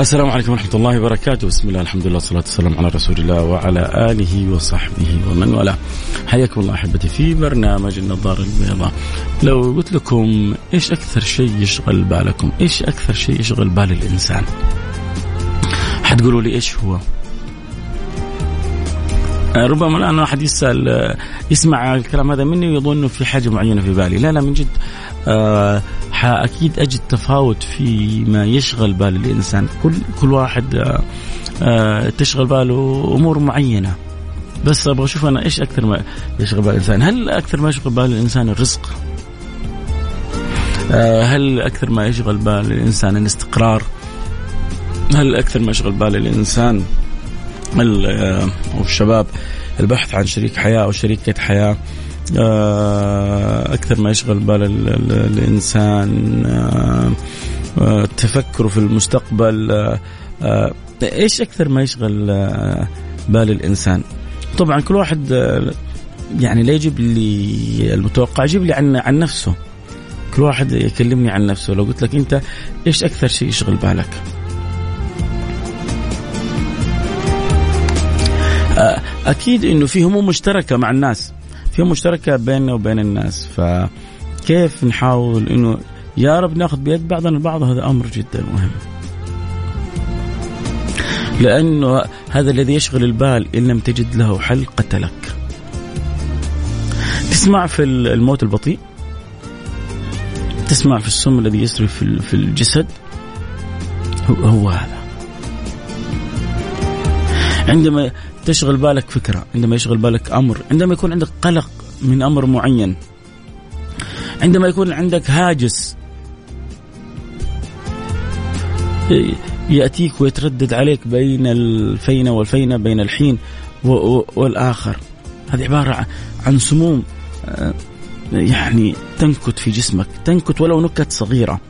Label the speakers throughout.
Speaker 1: السلام عليكم ورحمة الله وبركاته. بسم الله الحمد لله والصلاة والسلام على رسول الله وعلى آله وصحبه ومن والاه. حياكم الله أحبتي في برنامج النظارة البيضاء. لو قلت لكم إيش أكثر شيء يشغل بالكم؟ إيش أكثر شيء يشغل بال الإنسان؟ حتقولوا لي إيش هو؟ ربما الآن واحد يسأل يسمع الكلام هذا مني ويظن إنه في حاجة معينة في بالي، لا لا من جد آه أكيد أجد تفاوت في ما يشغل بال الإنسان، كل كل واحد آه آه تشغل باله أمور معينة. بس أبغى أشوف أنا إيش أكثر ما يشغل بال الإنسان، هل أكثر ما يشغل بال الإنسان الرزق؟ آه هل أكثر ما يشغل بال الإنسان الاستقرار؟ هل أكثر ما يشغل بال الإنسان آه، أو الشباب البحث عن شريك حياة أو شريكة حياة آه، أكثر ما يشغل بال الإنسان آه، في المستقبل إيش أكثر ما يشغل بال الإنسان؟ طبعا كل واحد يعني لا يجيب لي المتوقع يجيب لي عن عن نفسه. كل واحد يكلمني عن نفسه. لو قلت لك أنت إيش أكثر شيء يشغل بالك؟ أكيد إنه في هموم مشتركة مع الناس. في هموم مشتركة بيننا وبين الناس. فكيف نحاول إنه يا رب ناخذ بيد بعضنا البعض؟ هذا أمر جدا مهم. لأنه هذا الذي يشغل البال إن لم تجد له حل قتلك تسمع في الموت البطيء. تسمع في السم الذي يسري في الجسد. هو هذا. عندما تشغل بالك فكرة عندما يشغل بالك أمر عندما يكون عندك قلق من أمر معين عندما يكون عندك هاجس يأتيك ويتردد عليك بين الفينة والفينة بين الحين والآخر. هذه عبارة عن سموم آه، يعني تنكت في جسمك تنكت ولو نكت صغيرة.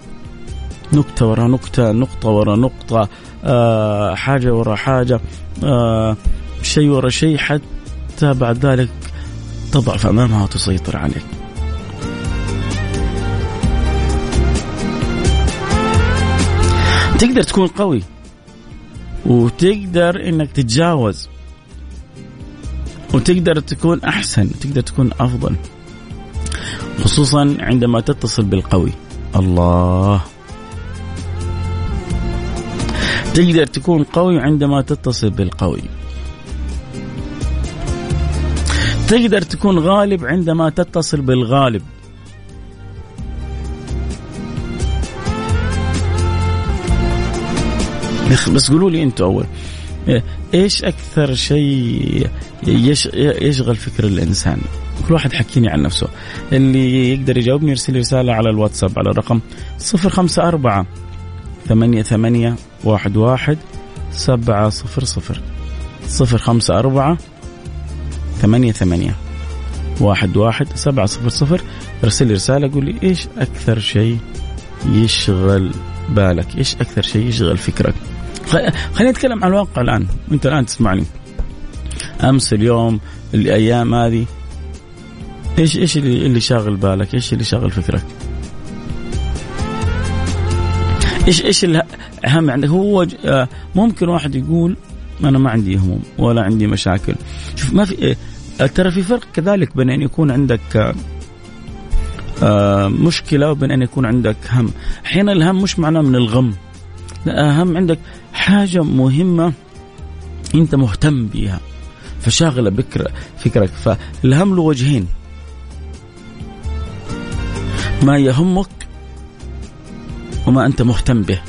Speaker 1: نكتة ورا نكتة نقطة ورا نقطة آه، حاجة ورا حاجة. آه، شيء ورا شيء حتى بعد ذلك تضعف أمامها وتسيطر عليك. تقدر تكون قوي وتقدر إنك تتجاوز وتقدر تكون أحسن تقدر تكون أفضل خصوصا عندما تتصل بالقوي الله تقدر تكون قوي عندما تتصل بالقوي. تقدر تكون غالب عندما تتصل بالغالب. بس قولوا لي أنتم أول. إيش أكثر شيء يشغل فكر الإنسان؟ كل واحد حكيني عن نفسه. اللي يقدر يجاوبني يرسل رسالة على الواتساب على الرقم صفر خمسة أربعة ثمانية ثمانية واحد واحد سبعة صفر صفر صفر خمسة أربعة ثمانية ثمانية واحد واحد سبعة صفر صفر ارسل لي رسالة قول لي إيش أكثر شيء يشغل بالك إيش أكثر شيء يشغل فكرك خلينا نتكلم عن الواقع الآن أنت الآن تسمعني أمس اليوم الأيام هذه إيش إيش اللي اللي شاغل بالك؟ إيش اللي شاغل فكرك؟ إيش إيش الاهم عندك؟ هو آه، ممكن واحد يقول أنا ما عندي هموم ولا عندي مشاكل. شوف ما في إيه، ترى في فرق كذلك بين أن يكون عندك آه، مشكلة وبين أن يكون عندك هم. أحيانا الهم مش معناه من الغم. لا هم عندك حاجة مهمة أنت مهتم بها فشاغلة بكر فكرك. فالهم له وجهين. ما يهمك وما أنت مهتم به.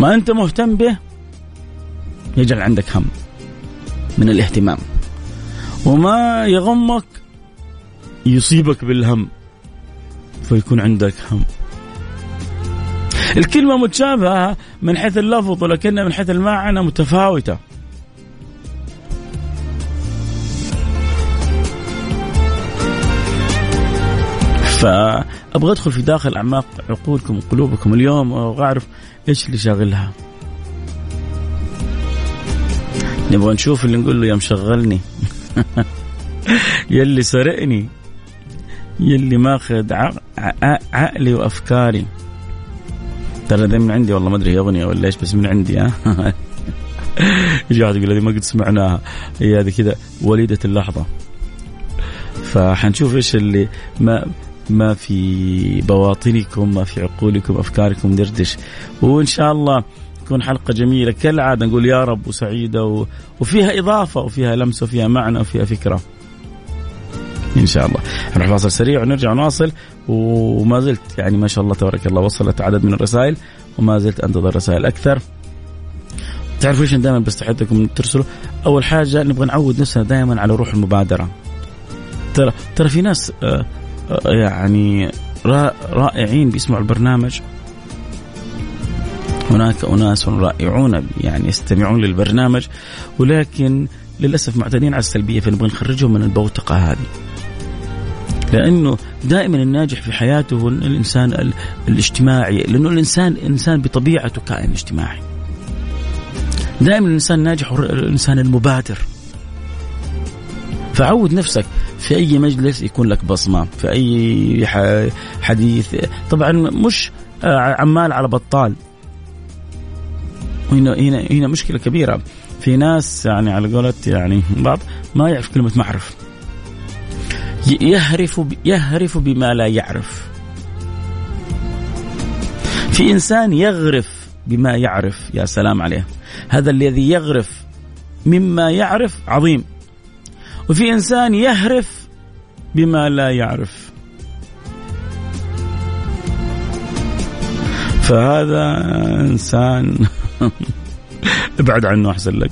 Speaker 1: ما أنت مهتم به يجعل عندك هم من الاهتمام. وما يغمك يصيبك بالهم فيكون عندك هم. الكلمة متشابهة من حيث اللفظ ولكنها من حيث المعنى متفاوتة. فابغى أدخل في داخل أعماق عقولكم وقلوبكم اليوم وأعرف إيش اللي شاغلها. نبغى نشوف اللي نقول له يا مشغلني يلي سرقني. يلي ماخذ عقلي وأفكاري. ترى ذي من عندي والله ما أدري أغنية ولا إيش بس من عندي ها. يجي واحد يقول هذه ما قد سمعناها. هي هذه كذا وليدة اللحظة. فحنشوف إيش اللي ما ما في بواطنكم ما في عقولكم أفكاركم دردش. وإن شاء الله تكون حلقة جميلة كالعادة نقول يا رب وسعيدة و... وفيها إضافة وفيها لمسة وفيها معنى وفيها فكرة. إن شاء الله. نروح فاصل سريع ونرجع نواصل. وما زلت يعني ما شاء الله تبارك الله وصلت عدد من الرسائل وما زلت أنتظر رسائل أكثر. تعرفوا إيش دائما بستحثكم ترسلوا؟ أول حاجة نبغى نعود نفسنا دائما على روح المبادرة. ترى ترى في ناس آه، يعني رائعين بيسمعوا البرنامج هناك أناس رائعون يعني يستمعون للبرنامج ولكن للأسف معتادين على السلبية فنبغى نخرجهم من البوتقة هذه. لأنه دائما الناجح في حياته هو الإنسان الاجتماعي لأنه الإنسان إنسان بطبيعته كائن اجتماعي. دائما الإنسان الناجح هو الإنسان المبادر. فعود نفسك في أي مجلس يكون لك بصمة، في أي حديث، طبعا مش آه، عمال على بطال. هنا هنا هنا مشكلة كبيرة. في ناس يعني على قولة يعني بعض ما يعرف كلمة معرف. يهرف يهرف بما لا يعرف. في إنسان يغرف بما يعرف يا سلام عليه. هذا الذي يغرف مما يعرف عظيم. وفي إنسان يهرف بما لا يعرف فهذا إنسان ابعد عنه أحسن لك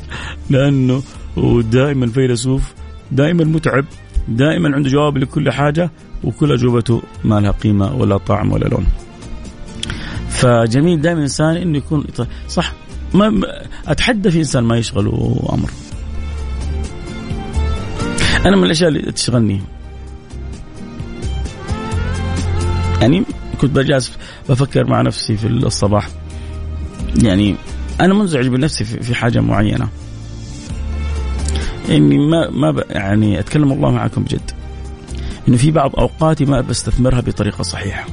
Speaker 1: لأنه ودائما فيلسوف دائما متعب دائما عنده جواب لكل حاجة وكل أجوبته ما لها قيمة ولا طعم ولا لون. فجميل دائما الانسان إنه يكون صح ما أتحدى في إنسان ما يشغله أمر. أنا من الأشياء اللي تشغلني. يعني كنت بجالس بفكر مع نفسي في الصباح. يعني أنا منزعج بنفسي في حاجة معينة. إني ما ما يعني أتكلم الله معكم بجد. إنه في بعض أوقاتي ما بستثمرها بطريقة صحيحة.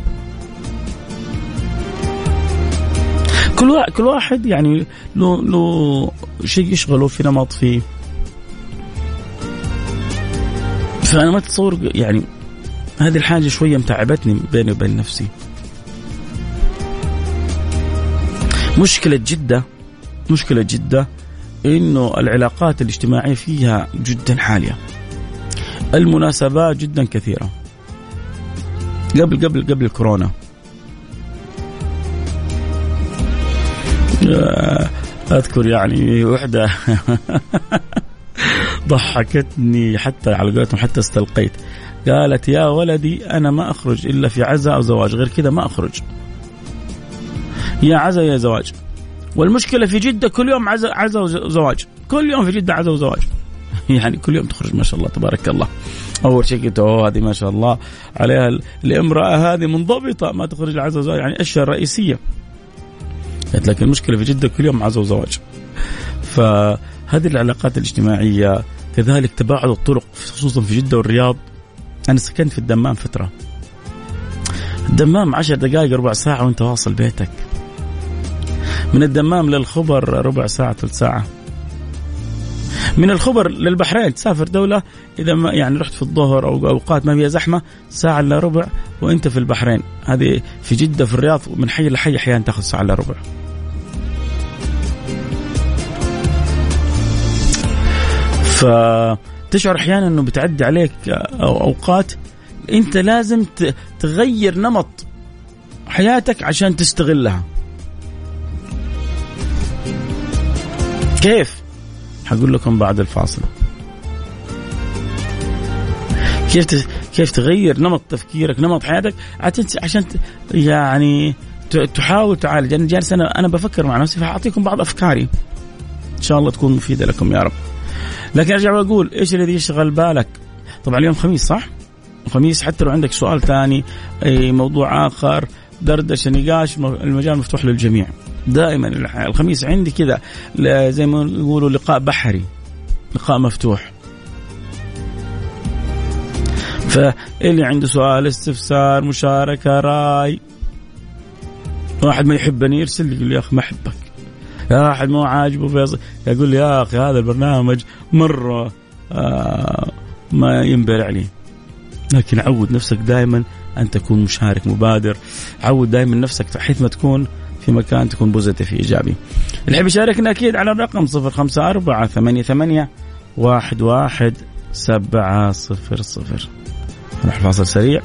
Speaker 1: كل كل واحد يعني له له شيء يشغله في نمط فيه. فانا ما تتصور يعني هذه الحاجة شوية متعبتني بيني وبين نفسي مشكلة جدة مشكلة جدة إنه العلاقات الاجتماعية فيها جدا عاليه. المناسبات جدا كثيرة. قبل قبل قبل الكورونا. آه، أذكر يعني وحدة ضحكتني حتى على قولتهم حتى استلقيت. قالت يا ولدي أنا ما أخرج إلا في عزاء أو زواج غير كذا ما أخرج. يا عزاء يا زواج. والمشكلة في جدة كل يوم عزا عزا وزواج كل يوم في جدة عزا وزواج يعني كل يوم تخرج ما شاء الله تبارك الله أول شيء قلت أوه هذه ما شاء الله عليها الامرأة هذه منضبطة ما تخرج العزا وزواج يعني أشياء رئيسية قلت لك المشكلة في جدة كل يوم عزا وزواج فهذه العلاقات الاجتماعية كذلك تباعد الطرق خصوصا في جدة والرياض. أنا سكنت في الدمام فترة. الدمام عشر دقائق ربع ساعة وأنت واصل بيتك. من الدمام للخبر ربع ساعة ثلث ساعة. من الخبر للبحرين تسافر دولة. إذا ما يعني رحت في الظهر أو أوقات ما فيها زحمة ساعة إلا ربع وأنت في البحرين. هذه في جدة في الرياض من حي لحي أحيانا تأخذ ساعة إلا ربع. فتشعر أحيانا أنه بتعدي عليك أو أوقات أنت لازم تغير نمط حياتك عشان تستغلها. كيف؟ حقول لكم بعد الفاصل. كيف كيف تغير نمط تفكيرك نمط حياتك عشان يعني تحاول تعالج. أنا جالس أنا أنا بفكر مع نفسي فأعطيكم بعض أفكاري. إن شاء الله تكون مفيدة لكم يا رب. لكن أرجع وأقول إيش الذي يشغل بالك؟ طبعا اليوم خميس صح؟ الخميس حتى لو عندك سؤال ثاني أي موضوع آخر دردشة نقاش المجال مفتوح للجميع. دائما الخميس عندي كذا زي ما يقولوا لقاء بحري لقاء مفتوح. فاللي عنده سؤال استفسار مشاركة رأي واحد ما يحبني يرسل لي يقول لي يا أخي ما أحبك. يا أحد ما عاجبه فيصل. يقول لي يا أخي هذا البرنامج مرة آه ما ينبر عليه لكن عود نفسك دائما أن تكون مشارك مبادر. عود دائما نفسك حيث ما تكون في مكان تكون بوزيتيف إيجابي. اللي يحب يشاركنا أكيد على الرقم 054 88 واحد واحد سبعة صفر صفر. نروح فاصل سريع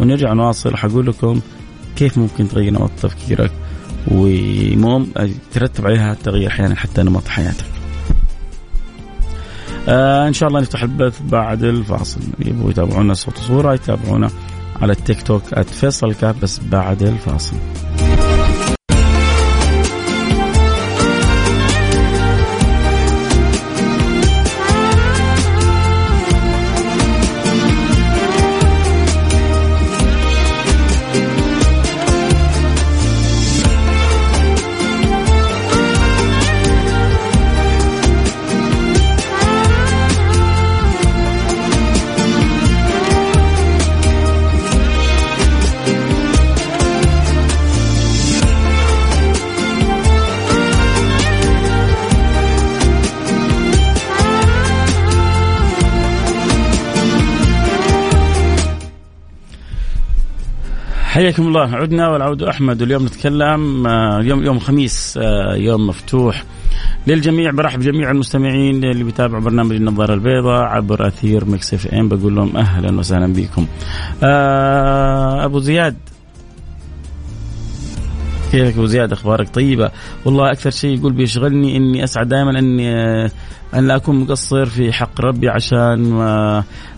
Speaker 1: ونرجع نواصل. حقول لكم كيف ممكن تغير نمط تفكيرك؟ وترتب عليها تغيير أحيانا حتى نمط حياتك. آه إن شاء الله نفتح البث بعد الفاصل يبغوا يتابعونا صوت وصورة يتابعونا على التيك توك @فيصل كاف بس بعد الفاصل. حياكم الله عدنا والعود أحمد. واليوم نتكلم آه، اليوم يوم الخميس آه، يوم مفتوح للجميع برحب جميع المستمعين اللي بيتابعوا برنامج النظارة البيضاء عبر أثير Mix FM. بقول لهم أهلا وسهلا بكم. آه، أبو زياد. كيفك أبو زياد؟ أخبارك طيبة؟ والله أكثر شيء يقول بيشغلني إني أسعد دائما إني أن لا أكون مقصر في حق ربي عشان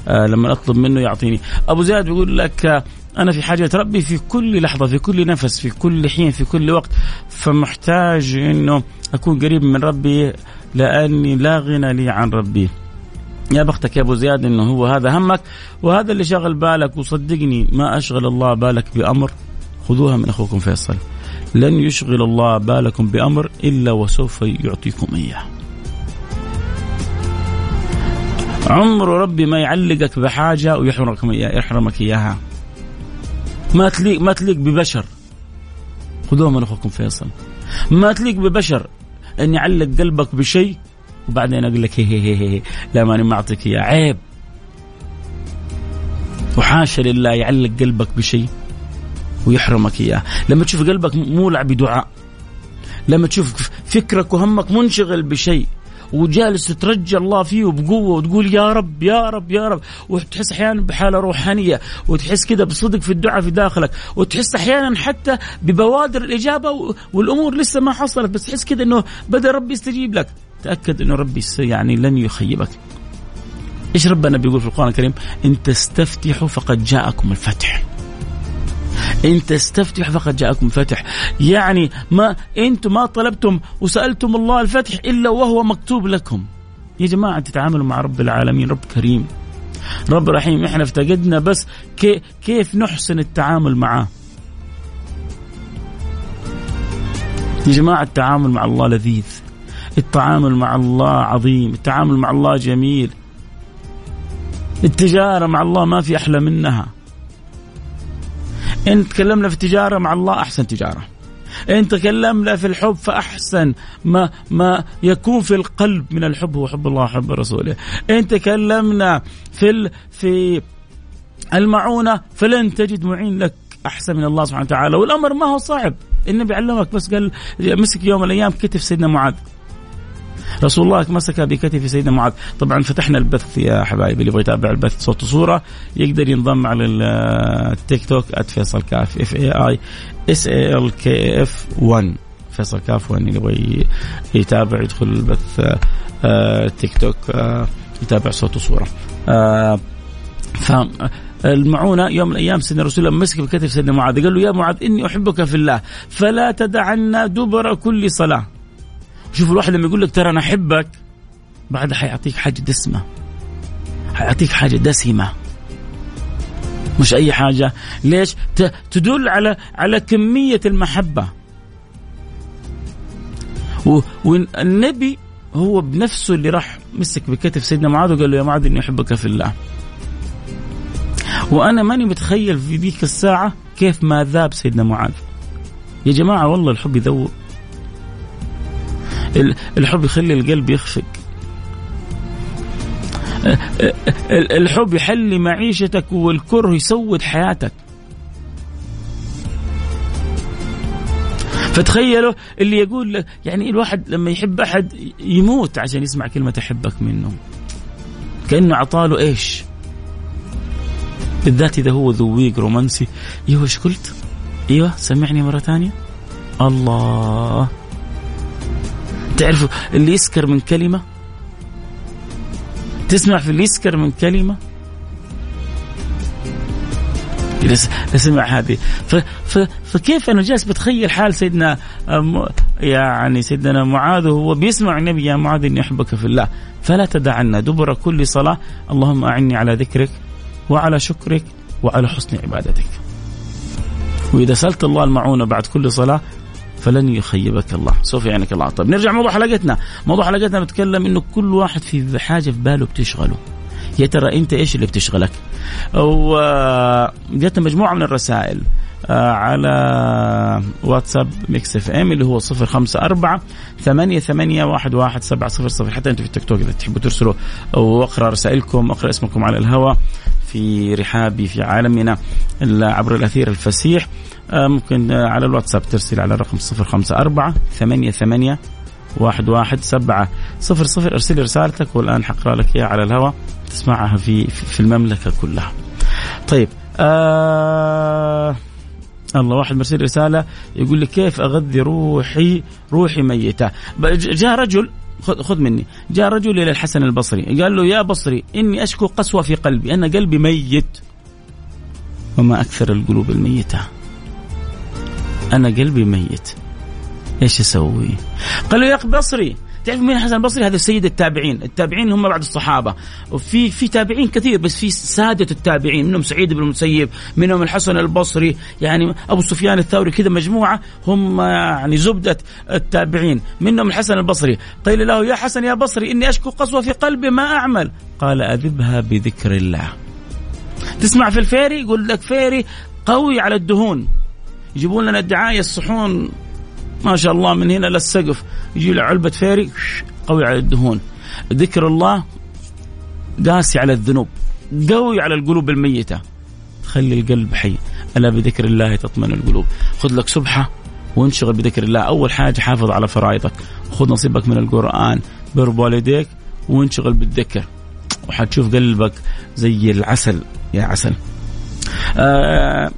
Speaker 1: لما أطلب منه يعطيني. أبو زياد بيقول لك أنا في حاجة ربي في كل لحظة في كل نفس في كل حين في كل وقت. فمحتاج أنه أكون قريب من ربي لأني لا غنى لي عن ربي. يا بختك يا أبو زياد إنه هو هذا همك وهذا اللي شغل بالك وصدقني ما أشغل الله بالك بأمر. خذوها من أخوكم فيصل. لن يشغل الله بالكم بأمر إلا وسوف يعطيكم إياه. عمر ربي ما يعلقك بحاجة ويحرمك يحرمك إياها. ما تليق ما تليق ببشر. خذوها من أخوكم فيصل. ما تليق ببشر. إن يعلق قلبك بشيء وبعدين أقول لك هي هي هي, هي. لا ماني ما اعطيك إياه. عيب. وحاشا لله يعلق قلبك بشيء ويحرمك إياه. لما تشوف قلبك مولع بدعاء لما تشوف فكرك وهمك منشغل بشيء وجالس تترجى الله فيه بقوة وتقول يا رب يا رب يا رب. وتحس أحيانا بحالة روحانية وتحس كده بصدق في الدعاء في داخلك وتحس أحيانا حتى ببوادر الإجابة والأمور لسه ما حصلت بس تحس كده إنه بدأ ربي يستجيب لك. تأكد إنه ربي يعني لن يخيبك. إيش ربنا بيقول في القرآن الكريم؟ إن تستفتحوا فقد جاءكم الفتح. إن تستفتح فقد جاءكم فتح. يعني ما أنتم ما طلبتم وسألتم الله الفتح إلا وهو مكتوب لكم. يا جماعة تتعاملوا مع رب العالمين رب كريم. رب رحيم إحنا افتقدنا بس كي كيف نحسن التعامل معاه؟ يا جماعة التعامل مع الله لذيذ. التعامل مع الله عظيم. التعامل مع الله جميل. التجارة مع الله ما في أحلى منها. إن تكلمنا في التجارة مع الله أحسن تجارة. إن تكلمنا في الحب فأحسن. ما ما يكون في القلب من الحب هو حب الله وحب رسوله. إن تكلمنا في ال في المعونة فلن تجد معين لك أحسن من الله سبحانه وتعالى. والأمر ما هو صعب. النبي علمك بس قال مسك يوم من الأيام كتف سيدنا معاذ. رسول الله مسك بكتف سيدنا معاذ. طبعا فتحنا البث يا حبايبي اللي يبغى يتابع البث صوت وصورة. يقدر ينضم على التيك توك @فيصل كاف F A I S A L K F 1 فيصل كاف 1 اللي يبغى يتابع يدخل البث آه، تيك توك آه، يتابع صوت وصورة. آه، ف المعونة يوم من الأيام سيدنا رسول الله مسك بكتف سيدنا معاذ. قال له يا معاذ إني أحبك في الله فلا تدعنا دبر كل صلاة. شوف الواحد لما يقول لك ترى أنا أحبك بعدها حيعطيك حاجة دسمة. حيعطيك حاجة دسمة. مش أي حاجة. ليش؟ تدل على على كمية المحبة. والنبي هو بنفسه اللي راح مسك بكتف سيدنا معاذ وقال له يا معاذ إني أحبك في الله. وأنا ماني متخيل في ذيك الساعة كيف ما ذاب سيدنا معاذ. يا جماعة والله الحب يذوب. الحب يخلي القلب يخفق. الحب يحلي معيشتك والكره يسود حياتك. فتخيلوا اللي يقول يعني الواحد لما يحب أحد يموت عشان يسمع كلمة أحبك منه. كأنه عطاله إيش؟ بالذات إذا هو ذويق رومانسي. أيوه إيش قلت؟ إيوه سمعني مرة ثانية. الله. تعرفوا اللي يسكر من كلمة؟ تسمع في اللي يسكر من كلمة؟ سمع هذه. فكيف أنا جالس بتخيل حال سيدنا يعني سيدنا معاذ وهو بيسمع النبي يا معاذ إني أحبك في الله فلا تدعنا دبر كل صلاة اللهم أعني على ذكرك وعلى شكرك وعلى حسن عبادتك. وإذا سألت الله المعونة بعد كل صلاة فلن يخيبك الله. سوف يعينك الله. طيب نرجع موضوع حلقتنا. موضوع حلقتنا بتكلم إنه كل واحد في حاجة في باله بتشغله. يا ترى أنت إيش اللي بتشغلك؟ وجاتنا مجموعة من الرسائل آه، على واتساب Mix FM اللي هو صفر خمسة أربعة ثمانية ثمانية واحد واحد سبعة صفر صفر. حتى أنتم في التيك توك إذا تحبوا ترسلوا وأقرأ رسائلكم أقرأ اسمكم على الهواء في رحابي في عالمنا عبر الأثير الفسيح. آه، ممكن على الواتساب ترسل على الرقم صفر خمسة أربعة ثمانية ثمانية واحد واحد سبعة صفر صفر. رسالتك والآن حقرأ لك إياها على الهواء تسمعها في في المملكة كلها. طيب آه الله واحد مرسل رسالة يقول لي كيف أغذي روحي روحي ميتة؟ جاء رجل خذ مني. جاء رجل إلى الحسن البصري. قال له يا بصري إني أشكو قسوة في قلبي. أنا قلبي ميت. وما أكثر القلوب الميتة. أنا قلبي ميت. إيش أسوي؟ قال له يا بصري تعرف مين حسن البصري هذا سيد التابعين. التابعين هم بعد الصحابة. وفي في تابعين كثير بس في سادة التابعين منهم سعيد بن المسيب منهم الحسن البصري يعني أبو سفيان الثوري كذا مجموعة هم يعني زبدة التابعين. منهم الحسن البصري. قيل له يا حسن يا بصري إني أشكو قسوة في قلبي ما أعمل. قال أذبها بذكر الله. تسمع في ال Fairy؟ يقول لك Fairy قوي على الدهون. يجيبون لنا الدعاية الصحون ما شاء الله من هنا للسقف. يجي له علبة Fairy قوي على الدهون. ذكر الله قاسي على الذنوب قوي على القلوب الميتة. خلي القلب حي. ألا بذكر الله تطمئن القلوب. خذ لك سبحة وانشغل بذكر الله. أول حاجة حافظ على فرائضك. خذ نصيبك من القرآن بر والديك وانشغل بالذكر. وحتشوف قلبك زي العسل. يا عسل. آه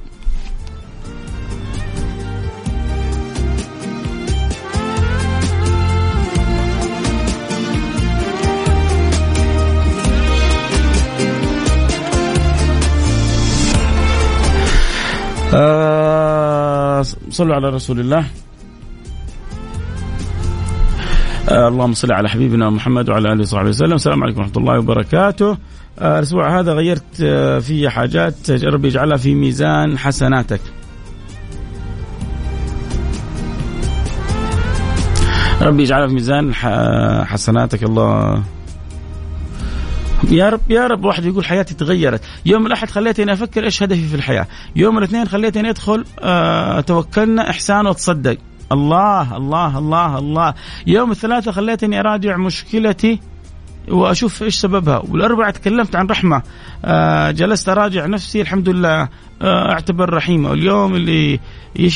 Speaker 1: آه صلوا على رسول الله. آه اللهم صل على حبيبنا محمد وعلى آله وصحبه وسلم. السلام عليكم ورحمة الله وبركاته. آه الأسبوع هذا غيرت آه في حاجات ربي يجعلها في ميزان حسناتك. ربي يجعلها في ميزان حسناتك. الله يا رب يا رب واحد يقول حياتي تغيرت. يوم الأحد خليتني أفكر إيش هدفي في الحياة. يوم الاثنين خليتني أدخل آه توكلنا إحسان وتصدق الله الله الله الله. يوم الثلاثاء خليتني أراجع مشكلتي وأشوف إيش سببها. والاربعاء تكلمت عن رحمة. آه جلست أراجع نفسي الحمد لله. أعتبر رحيمه. واليوم اللي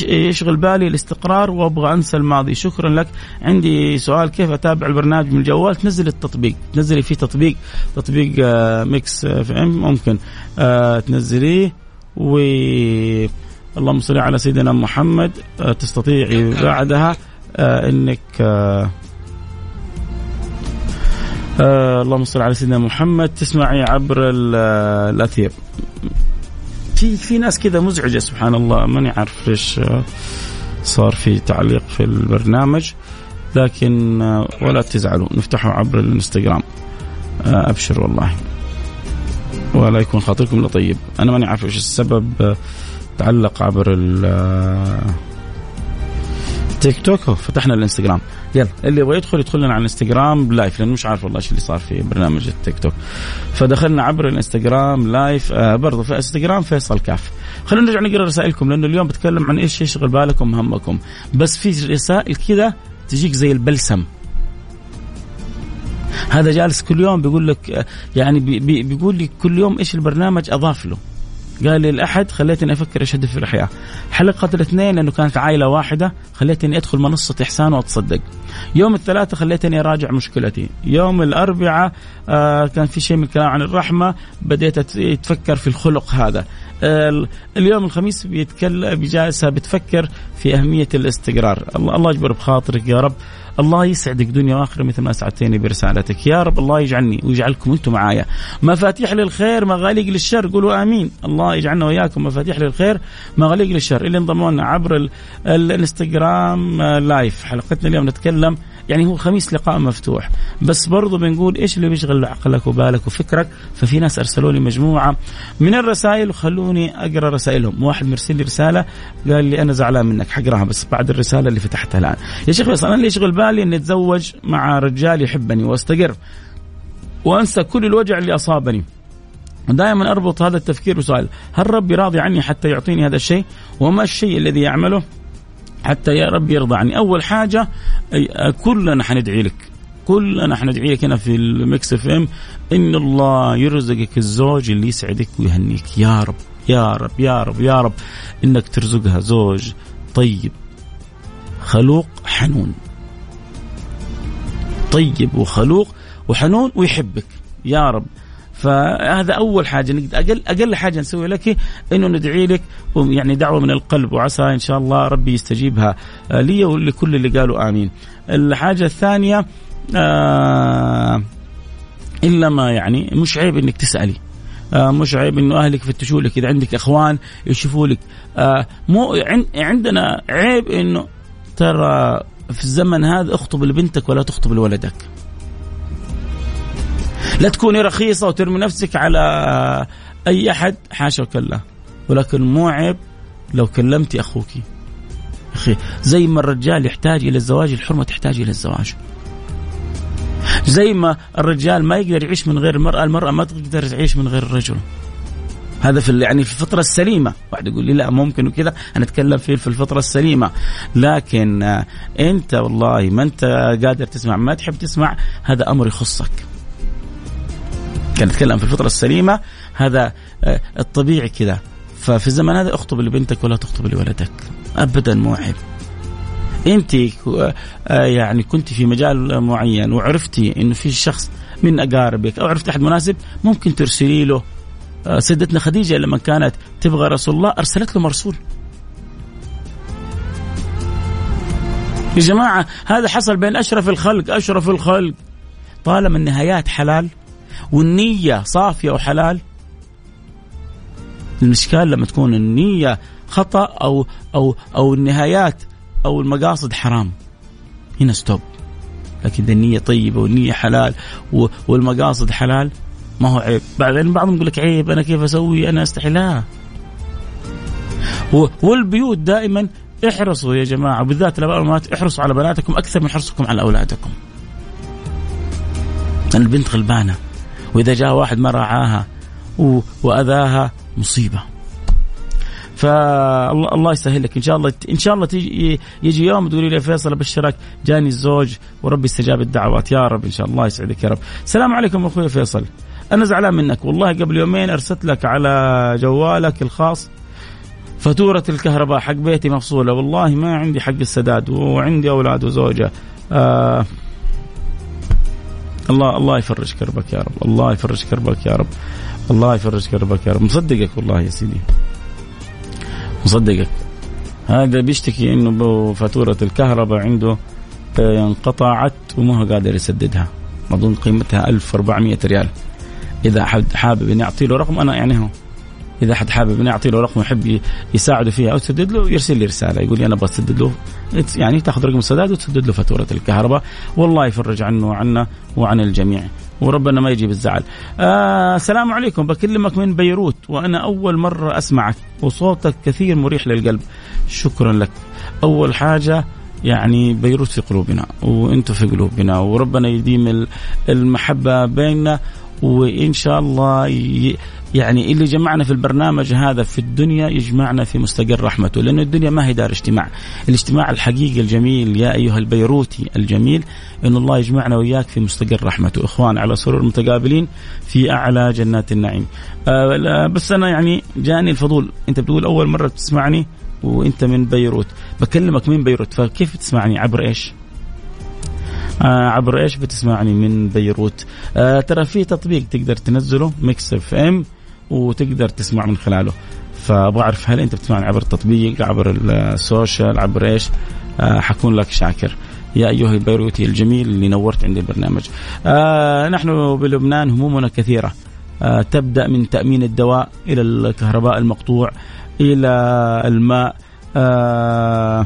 Speaker 1: يشغل بالي الاستقرار وأبغى أنسى الماضي. شكرا لك. عندي سؤال كيف أتابع البرنامج من الجوال؟ تنزل التطبيق. تنزلي فيه تطبيق تطبيق آه ميكس في إم. ممكن آه تنزليه. و اللهم صل على سيدنا محمد. آه تستطيعي بعدها آه إنك آه آه اللهم صل على سيدنا محمد. تسمعي عبر الأثير. في في ناس كذا مزعجة سبحان الله. ماني عارف إيش صار في تعليق في البرنامج لكن ولا تزعلوا. نفتحه عبر الانستغرام. أبشر والله. ولا يكون خاطركم إلا طيب أنا ماني عارف إيش السبب تعلق عبر تيك توك فتحنا الانستغرام. يلا اللي يبغى يدخل يدخل لنا على الانستغرام live لأنه مش عارف والله إيش اللي صار في برنامج التيك توك. فدخلنا عبر الانستغرام live آه برضه في انستغرام فيصل كاف. خلينا نرجع نقرأ رسائلكم لأنه اليوم بتكلم عن إيش يشغل بالكم همكم. بس في رسائل كذا تجيك زي البلسم. هذا جالس كل يوم بيقول لك آه، يعني بي بي بيقول لي كل يوم إيش البرنامج أضاف له. قال لي الاحد خليتني أفكر إيش هدفي في الحياة حلقة الاثنين لأنه كانت عائلة واحدة خليتني أدخل منصة إحسان وأتصدق. يوم الثلاثاء خليتني أراجع مشكلتي. يوم الأربعاء آه كان في شيء من الكلام عن الرحمة بديت اتفكر في الخلق هذا. آه اليوم الخميس بيتكلم بجالسه بتفكر في أهمية الاستقرار. الله الله يجبر بخاطرك يا رب. الله يسعدك دنيا وآخرة مثل ما سعدتني برسالتك. يا رب الله يجعلني ويجعلكم أنتم معايا. مفاتيح للخير مغاليق للشر قولوا آمين. الله يجعلنا وإياكم مفاتيح للخير مغاليق للشر. اللي انضموا لنا عبر الانستغرام لايف حلقتنا اليوم نتكلم يعني هو خميس لقاء مفتوح. بس برضو بنقول إيش اللي بيشغل عقلك وبالك وفكرك؟ ففي ناس ارسلوا لي مجموعة من الرسائل وخلوني أقرأ رسائلهم. واحد مرسل لي رسالة قال لي أنا زعلان منك حقراها بس بعد الرسالة اللي فتحتها الآن. يا شيخ بس أنا اللي يشغل بالي إني أتزوج مع رجال يحبني وأستقر وأنسى كل الوجع اللي أصابني. دائما أربط هذا التفكير بسؤال هل ربي راضي عني حتى يعطيني هذا الشيء؟ وما الشيء الذي يعمله؟ حتى يا رب يرضى عني أول حاجة كلنا حندعي لك. كلنا حندعي لك هنا في المكس إف إم. إن الله يرزقك الزوج اللي يسعدك ويهنيك. يا رب يا رب يا رب يا رب. إنك ترزقها زوج طيب خلوق حنون. طيب وخلوق وحنون ويحبك. يا رب. فهذا أول حاجة أقل أقل حاجة نسوي لك إنه ندعي لك يعني دعوة من القلب وعسى إن شاء الله ربي يستجيبها آه، لي ولكل اللي قالوا آمين. الحاجة الثانية آه إلا ما يعني مش عيب إنك تسألي. آه مش عيب إنه أهلك يفتشوا لك إذا عندك إخوان يشوفوا لك آه مو عندنا عيب إنه ترى في الزمن هذا اخطب لبنتك ولا تخطب لولدك. لا تكوني رخيصة وترمي نفسك على أي أحد. حاشا وكلا. ولكن مو عيب لو كلمتي أخوك أخي زي ما الرجال يحتاج إلى الزواج الحرمة تحتاج إلى الزواج. زي ما الرجال ما يقدر يعيش من غير المرأة المرأة ما تقدر تعيش من غير الرجل هذا في يعني في الفترة السليمة، واحد يقول لي لا ممكن وكذا، أنا أتكلم في في الفترة السليمة، لكن أنت والله ما أنت قادر تسمع ما تحب تسمع هذا أمر يخصك. كان نتكلم في الفطرة السليمة هذا آه، الطبيعي كذا. ففي الزمن هذا اخطب لبنتك ولا تخطب لولدك. ابدا مو عيب. أنت آه، يعني كنت في مجال معين وعرفتي انه في شخص من أقاربك أو عرفت أحد مناسب ممكن ترسلي له آه، سيدتنا خديجة لما كانت تبغى رسول الله أرسلت له مرسول. يا جماعة هذا حصل بين أشرف الخلق أشرف الخلق. طالما النهايات حلال والنية صافية وحلال. الإشكال لما تكون النية خطأ أو أو أو النهايات أو المقاصد حرام. هنا ستوب لكن إذا النية طيبة والنية حلال والمقاصد حلال ما هو عيب. بعدين بعضهم يقول لك عيب أنا كيف أسوي؟ أنا أستحي. لا. والبيوت دائما احرصوا يا جماعة بالذات الآباء والأمهات احرصوا على بناتكم أكثر من حرصكم على أولادكم. البنت غلبانة. وإذا جاء واحد ما راعاها وأذاها مصيبة. فالله يسهل لك إن شاء الله إن شاء الله تيجي يجي يوم تقولي لي فيصل ابشرك جاني الزوج وربي استجاب الدعوات. يا رب إن شاء الله يسعدك يا رب. السلام عليكم أخوي فيصل. أنا زعلان منك. والله قبل يومين أرسلت لك على جوالك الخاص فاتورة الكهرباء حق بيتي مفصولة. والله ما عندي حق السداد وعندي أولاد وزوجة. آه الله الله يفرج كربك يا رب. الله يفرج كربك يا رب. الله يفرج كربك يا رب. مصدقك والله يا سيدي. مصدقك. هذا بيشتكي إنه فاتورة الكهرباء عنده آه، انقطعت وما هو قادر يسددها. اظن قيمتها 1400 ريال. إذا حابب إني أعطي له رقم أنا يعني هو. إذا حد حابب اني اعطي له رقم يحب يساعده فيها أو تسدد له يرسل لي رسالة يقول لي أنا بسدد له. يعني تاخذ رقم السداد وتسدد له فاتورة الكهرباء. والله يفرج عنه وعنا وعن الجميع. وربنا ما يجيب الزعل. آه السلام عليكم. بكلمك من بيروت وأنا أول مرة أسمعك وصوتك كثير مريح للقلب. شكرا لك. أول حاجة يعني بيروت في قلوبنا وأنتم في قلوبنا وربنا يديم المحبة بيننا وإن شاء الله يعني اللي جمعنا في البرنامج هذا في الدنيا يجمعنا في مستقر رحمته لأن الدنيا ما هي دار اجتماع. الاجتماع الحقيقي الجميل يا أيها البيروتي الجميل أن الله يجمعنا وإياك في مستقر رحمته. إخوان على سرور متقابلين في أعلى جنات النعيم. أه بس أنا يعني جاني الفضول. أنت بتقول أول مرة تسمعني وأنت من بيروت. بكلمك من بيروت فكيف تسمعني؟ عبر إيش؟ آه عبر إيش بتسمعني من بيروت. آه ترى في تطبيق تقدر تنزله Mix FM وتقدر تسمع من خلاله. فأبغى أعرف هل أنت بتسمعني عبر التطبيق عبر السوشيال عبر إيش؟ آه حكون لك شاكر. يا أيها البيروتي الجميل اللي نورت عندي البرنامج. آه نحن بلبنان همومنا كثيرة. آه تبدأ من تأمين الدواء إلى الكهرباء المقطوع إلى الماء. آه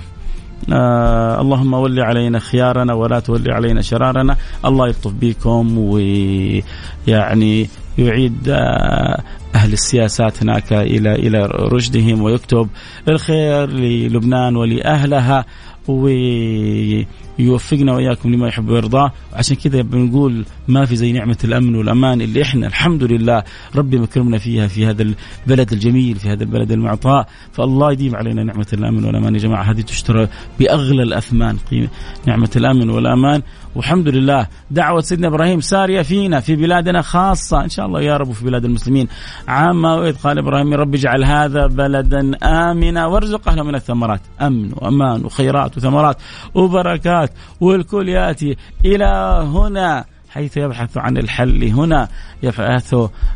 Speaker 1: آه اللهم ولي علينا خيارنا ولا تولي علينا شرارنا. الله يلطف بكم ويعني يعيد آه أهل السياسات هناك إلى إلى رشدهم ويكتب الخير للبنان ولأهلها. ويوفقنا وإياكم لما يحب ويرضاه وعشان كذا بنقول ما في زي نعمة الأمن والأمان اللي إحنا الحمد لله ربي مكرمنا فيها في هذا البلد الجميل في هذا البلد المعطاء. فالله يديم علينا نعمة الأمن والأمان يا جماعة. هذه تشترى بأغلى الأثمان قيمة نعمة الأمن والأمان. والحمد لله دعوة سيدنا إبراهيم سارية فينا في بلادنا خاصة. إن شاء الله يا رب في بلاد المسلمين. عامة وإذ قال إبراهيم رب اجعل هذا بلدا آمنا وارزق أهله من الثمرات. أمن وأمان وخيرات وثمرات وبركات والكل يأتي إلى هنا حيث يبحث عن الحل هنا يبحث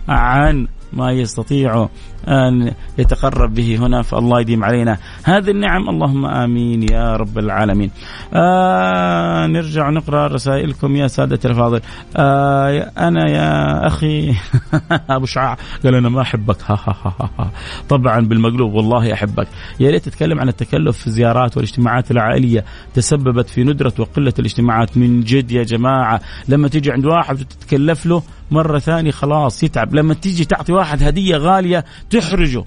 Speaker 1: عن ما يستطيع أن يتقرب به هنا فالله يديم علينا هذه النعم. اللهم آمين يا رب العالمين. آه نرجع نقرأ رسائلكم يا سادة الفاضل. آه أنا يا أخي أبو شعاع قال أنا ما أحبك. طبعا بالمقلوب والله أحبك. يا ريت تتكلم عن التكلف في الزيارات والاجتماعات العائلية تسببت في ندرة وقلة الاجتماعات. من جد يا جماعة لما تيجي عند واحد وتتكلف له مرة ثانية خلاص يتعب. لما تيجي تعطي واحد هدية غالية تحرجه.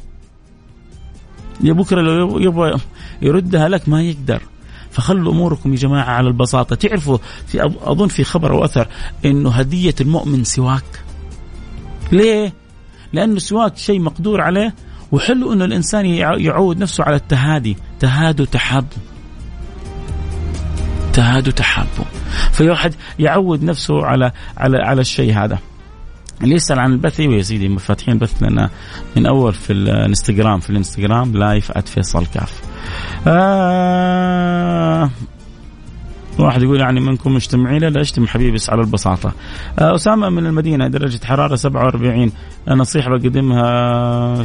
Speaker 1: يا بكرة لو يبغى يردها لك ما يقدر. فخلوا أموركم يا جماعة على البساطة. تعرفوا في أظن في خبر أو أثر إنه هدية المؤمن سواك. ليه؟ لأنه السواك شيء مقدور عليه وحلو إنه الإنسان يعود نفسه على التهادي. تهادوا تحابوا تهادوا تحابوا فيوحد يعود نفسه على على على الشيء هذا. اللي يسال عن البث أيوه يا سيدي فاتحين بث لنا من أول في الإنستغرام في الإنستغرام لايف @فيصل كاف. آه واحد يقول يعني منكم مجتمعين لا أشتم حبيبي على البساطة. آه أسامة من المدينة درجة حرارة 47 نصيحة بقدمها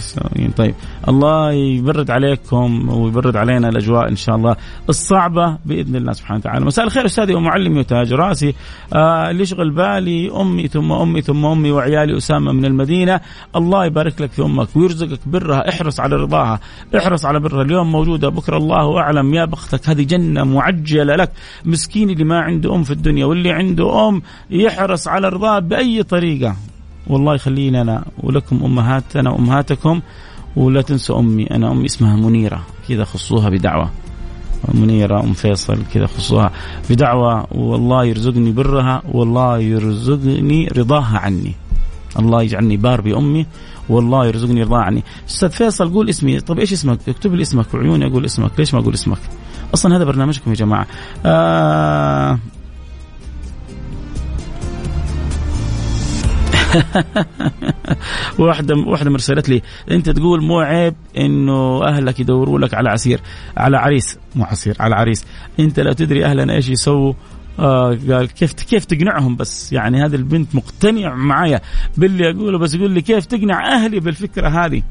Speaker 1: طيب. الله يبرد عليكم ويبرد علينا الأجواء إن شاء الله الصعبة بإذن الله سبحانه وتعالى. مساء الخير أستاذي ومعلمي وتاج راسي. آه اللي يشغل بالي أمي ثم أمي ثم أمي وعيالي أسامة من المدينة. الله يبارك لك في أمك ويرزقك برها. احرص على رضاها. احرص على برها. اليوم موجودة بكرة. الله أعلم. يا بختك هذه جنة معجلة لك. مسكين اللي ما عنده أم في الدنيا واللي عنده أم يحرص على رضاه بأي طريقة. والله يخلينا أنا ولكم أمهاتنا وأمهاتكم ولا تنسوا أمي. أنا أمي اسمها منيرة. كذا خصوها بدعوة. منيرة أم فيصل كذا خصوها بدعوة. والله يرزقني برها والله يرزقني رضاها عني. الله يجعلني بار بأمي والله يرزقني رضاها عني أستاذ فيصل قول اسمي. طب إيش اسمك؟ اكتب لي اسمك وعيوني أقول اسمك. ليش ما أقول اسمك؟ أصلا هذا برنامجكم يا جماعة. آه. واحدة واحدة مرسلت لي. أنت تقول مو عيب إنه أهلك يدوروا لك على عسير على عريس. مو عسير على عريس. أنت لو تدري اهلنا إيش يسووا قال كيف كيف تقنعهم بس؟ يعني هذه البنت مقتنع معايا باللي أقوله بس يقول لي كيف تقنع أهلي بالفكرة هذه؟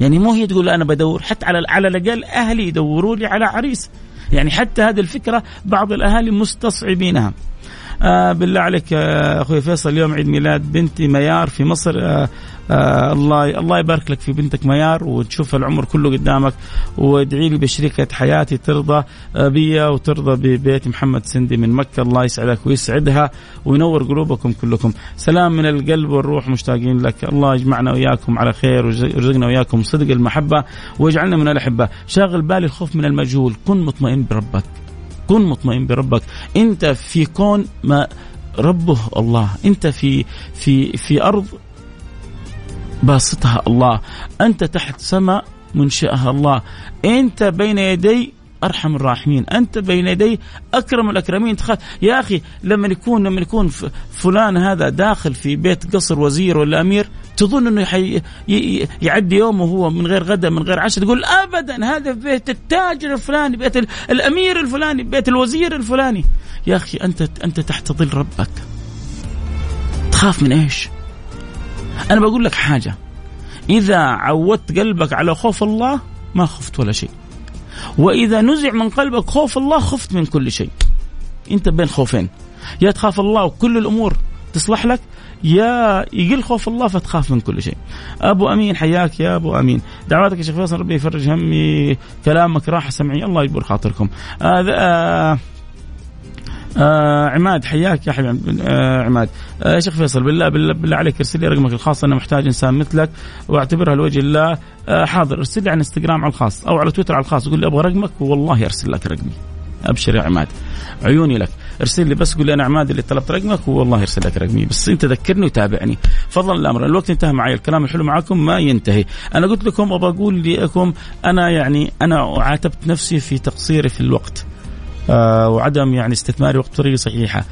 Speaker 1: يعني مو هي تقول أنا بدور حتى على على الأقل أهلي يدوروا لي على عريس. يعني حتى هذه الفكرة بعض الأهالي مستصعبينها. آه بالله عليك آه أخوي فيصل اليوم عيد ميلاد بنتي ميار في مصر آه آه الله الله يبارك لك في بنتك ميار وتشوف العمر كله قدامك وادعي لي بشريكة حياتي ترضى بي وترضى ببيت محمد سندي من مكة. الله يسعدك ويسعدها وينور قلوبكم كلكم. سلام من القلب والروح مشتاقين لك. الله يجمعنا وياكم على خير ويرزقنا وياكم صدق المحبة ويجعلنا من الأحبة. شاغل بالي الخوف من المجهول. كن مطمئن بربك. كن مطمئن بربك. انت في كون ما ربه الله. انت في في في أرض باسطها الله. أنت تحت سماء منشئها الله. أنت بين يدي أرحم الراحمين. أنت بين يدي أكرم الأكرمين. تخاف. يا أخي لما يكون لما يكون فلان هذا داخل في بيت قصر وزير ولا أمير تظن أنه حي... يعدي يومه هو من غير غدا من غير عشاء. تقول ابدا هذا بيت التاجر الفلاني بيت الأمير الفلاني بيت الوزير الفلاني. يا أخي انت أنت تحت ظل ربك. تخاف من إيش؟ أنا بقول لك حاجة. إذا عودت قلبك على خوف الله ما خفت ولا شيء. وإذا نزع من قلبك خوف الله خفت من كل شيء. أنت بين خوفين. يا تخاف الله وكل الأمور تصلح لك يا يقل خوف الله فتخاف من كل شيء. أبو أمين حياك يا أبو أمين، دعواتك يا شيخ فيصل ربي يفرج همي، كلامك راحه سمعي الله يجبر خاطركم. آه آه عماد حياك يا حبيبي. آه عماد. آه شيخ فيصل بالله بالله, بالله عليك ارسل لي رقمك الخاص أنا محتاج إنسان مثلك واعتبرها لوجه الله. آه حاضر ارسل لي على إنستغرام على الخاص أو على تويتر على الخاص قول لي أبغى رقمك والله أرسل لك رقمي. أبشر يا عماد. عيوني لك. ارسل لي بس قول لي أنا عماد اللي طلبت رقمك والله ارسل لك رقمي. بس أنت ذكرني وتابعني. فضلا الامر الوقت انتهى معي الكلام الحلو معكم ما ينتهي. أنا قلت لكم أبغى أقول لكم أنا يعني أنا عاتبت نفسي في تقصيري في الوقت. وعدم يعني استثماري وقت بطريقة صحيحة.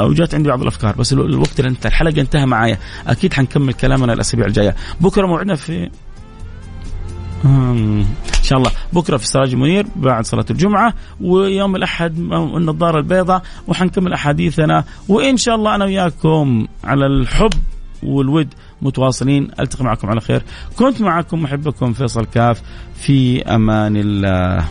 Speaker 1: وجات عندي بعض الأفكار بس الوقت انتهى الحلقة انتهى معايا. أكيد حنكمل كلامنا الاسابيع الجايه بكرة موعدنا في إن شاء الله. بكرة في سراج منير بعد صلاة الجمعة ويوم الأحد النظارة البيضاء وحنكمل أحاديثنا. وإن شاء الله أنا وياكم على الحب والود متواصلين. ألتقي معكم على خير. كنت معكم محبكم فيصل كاف. في أمان الله.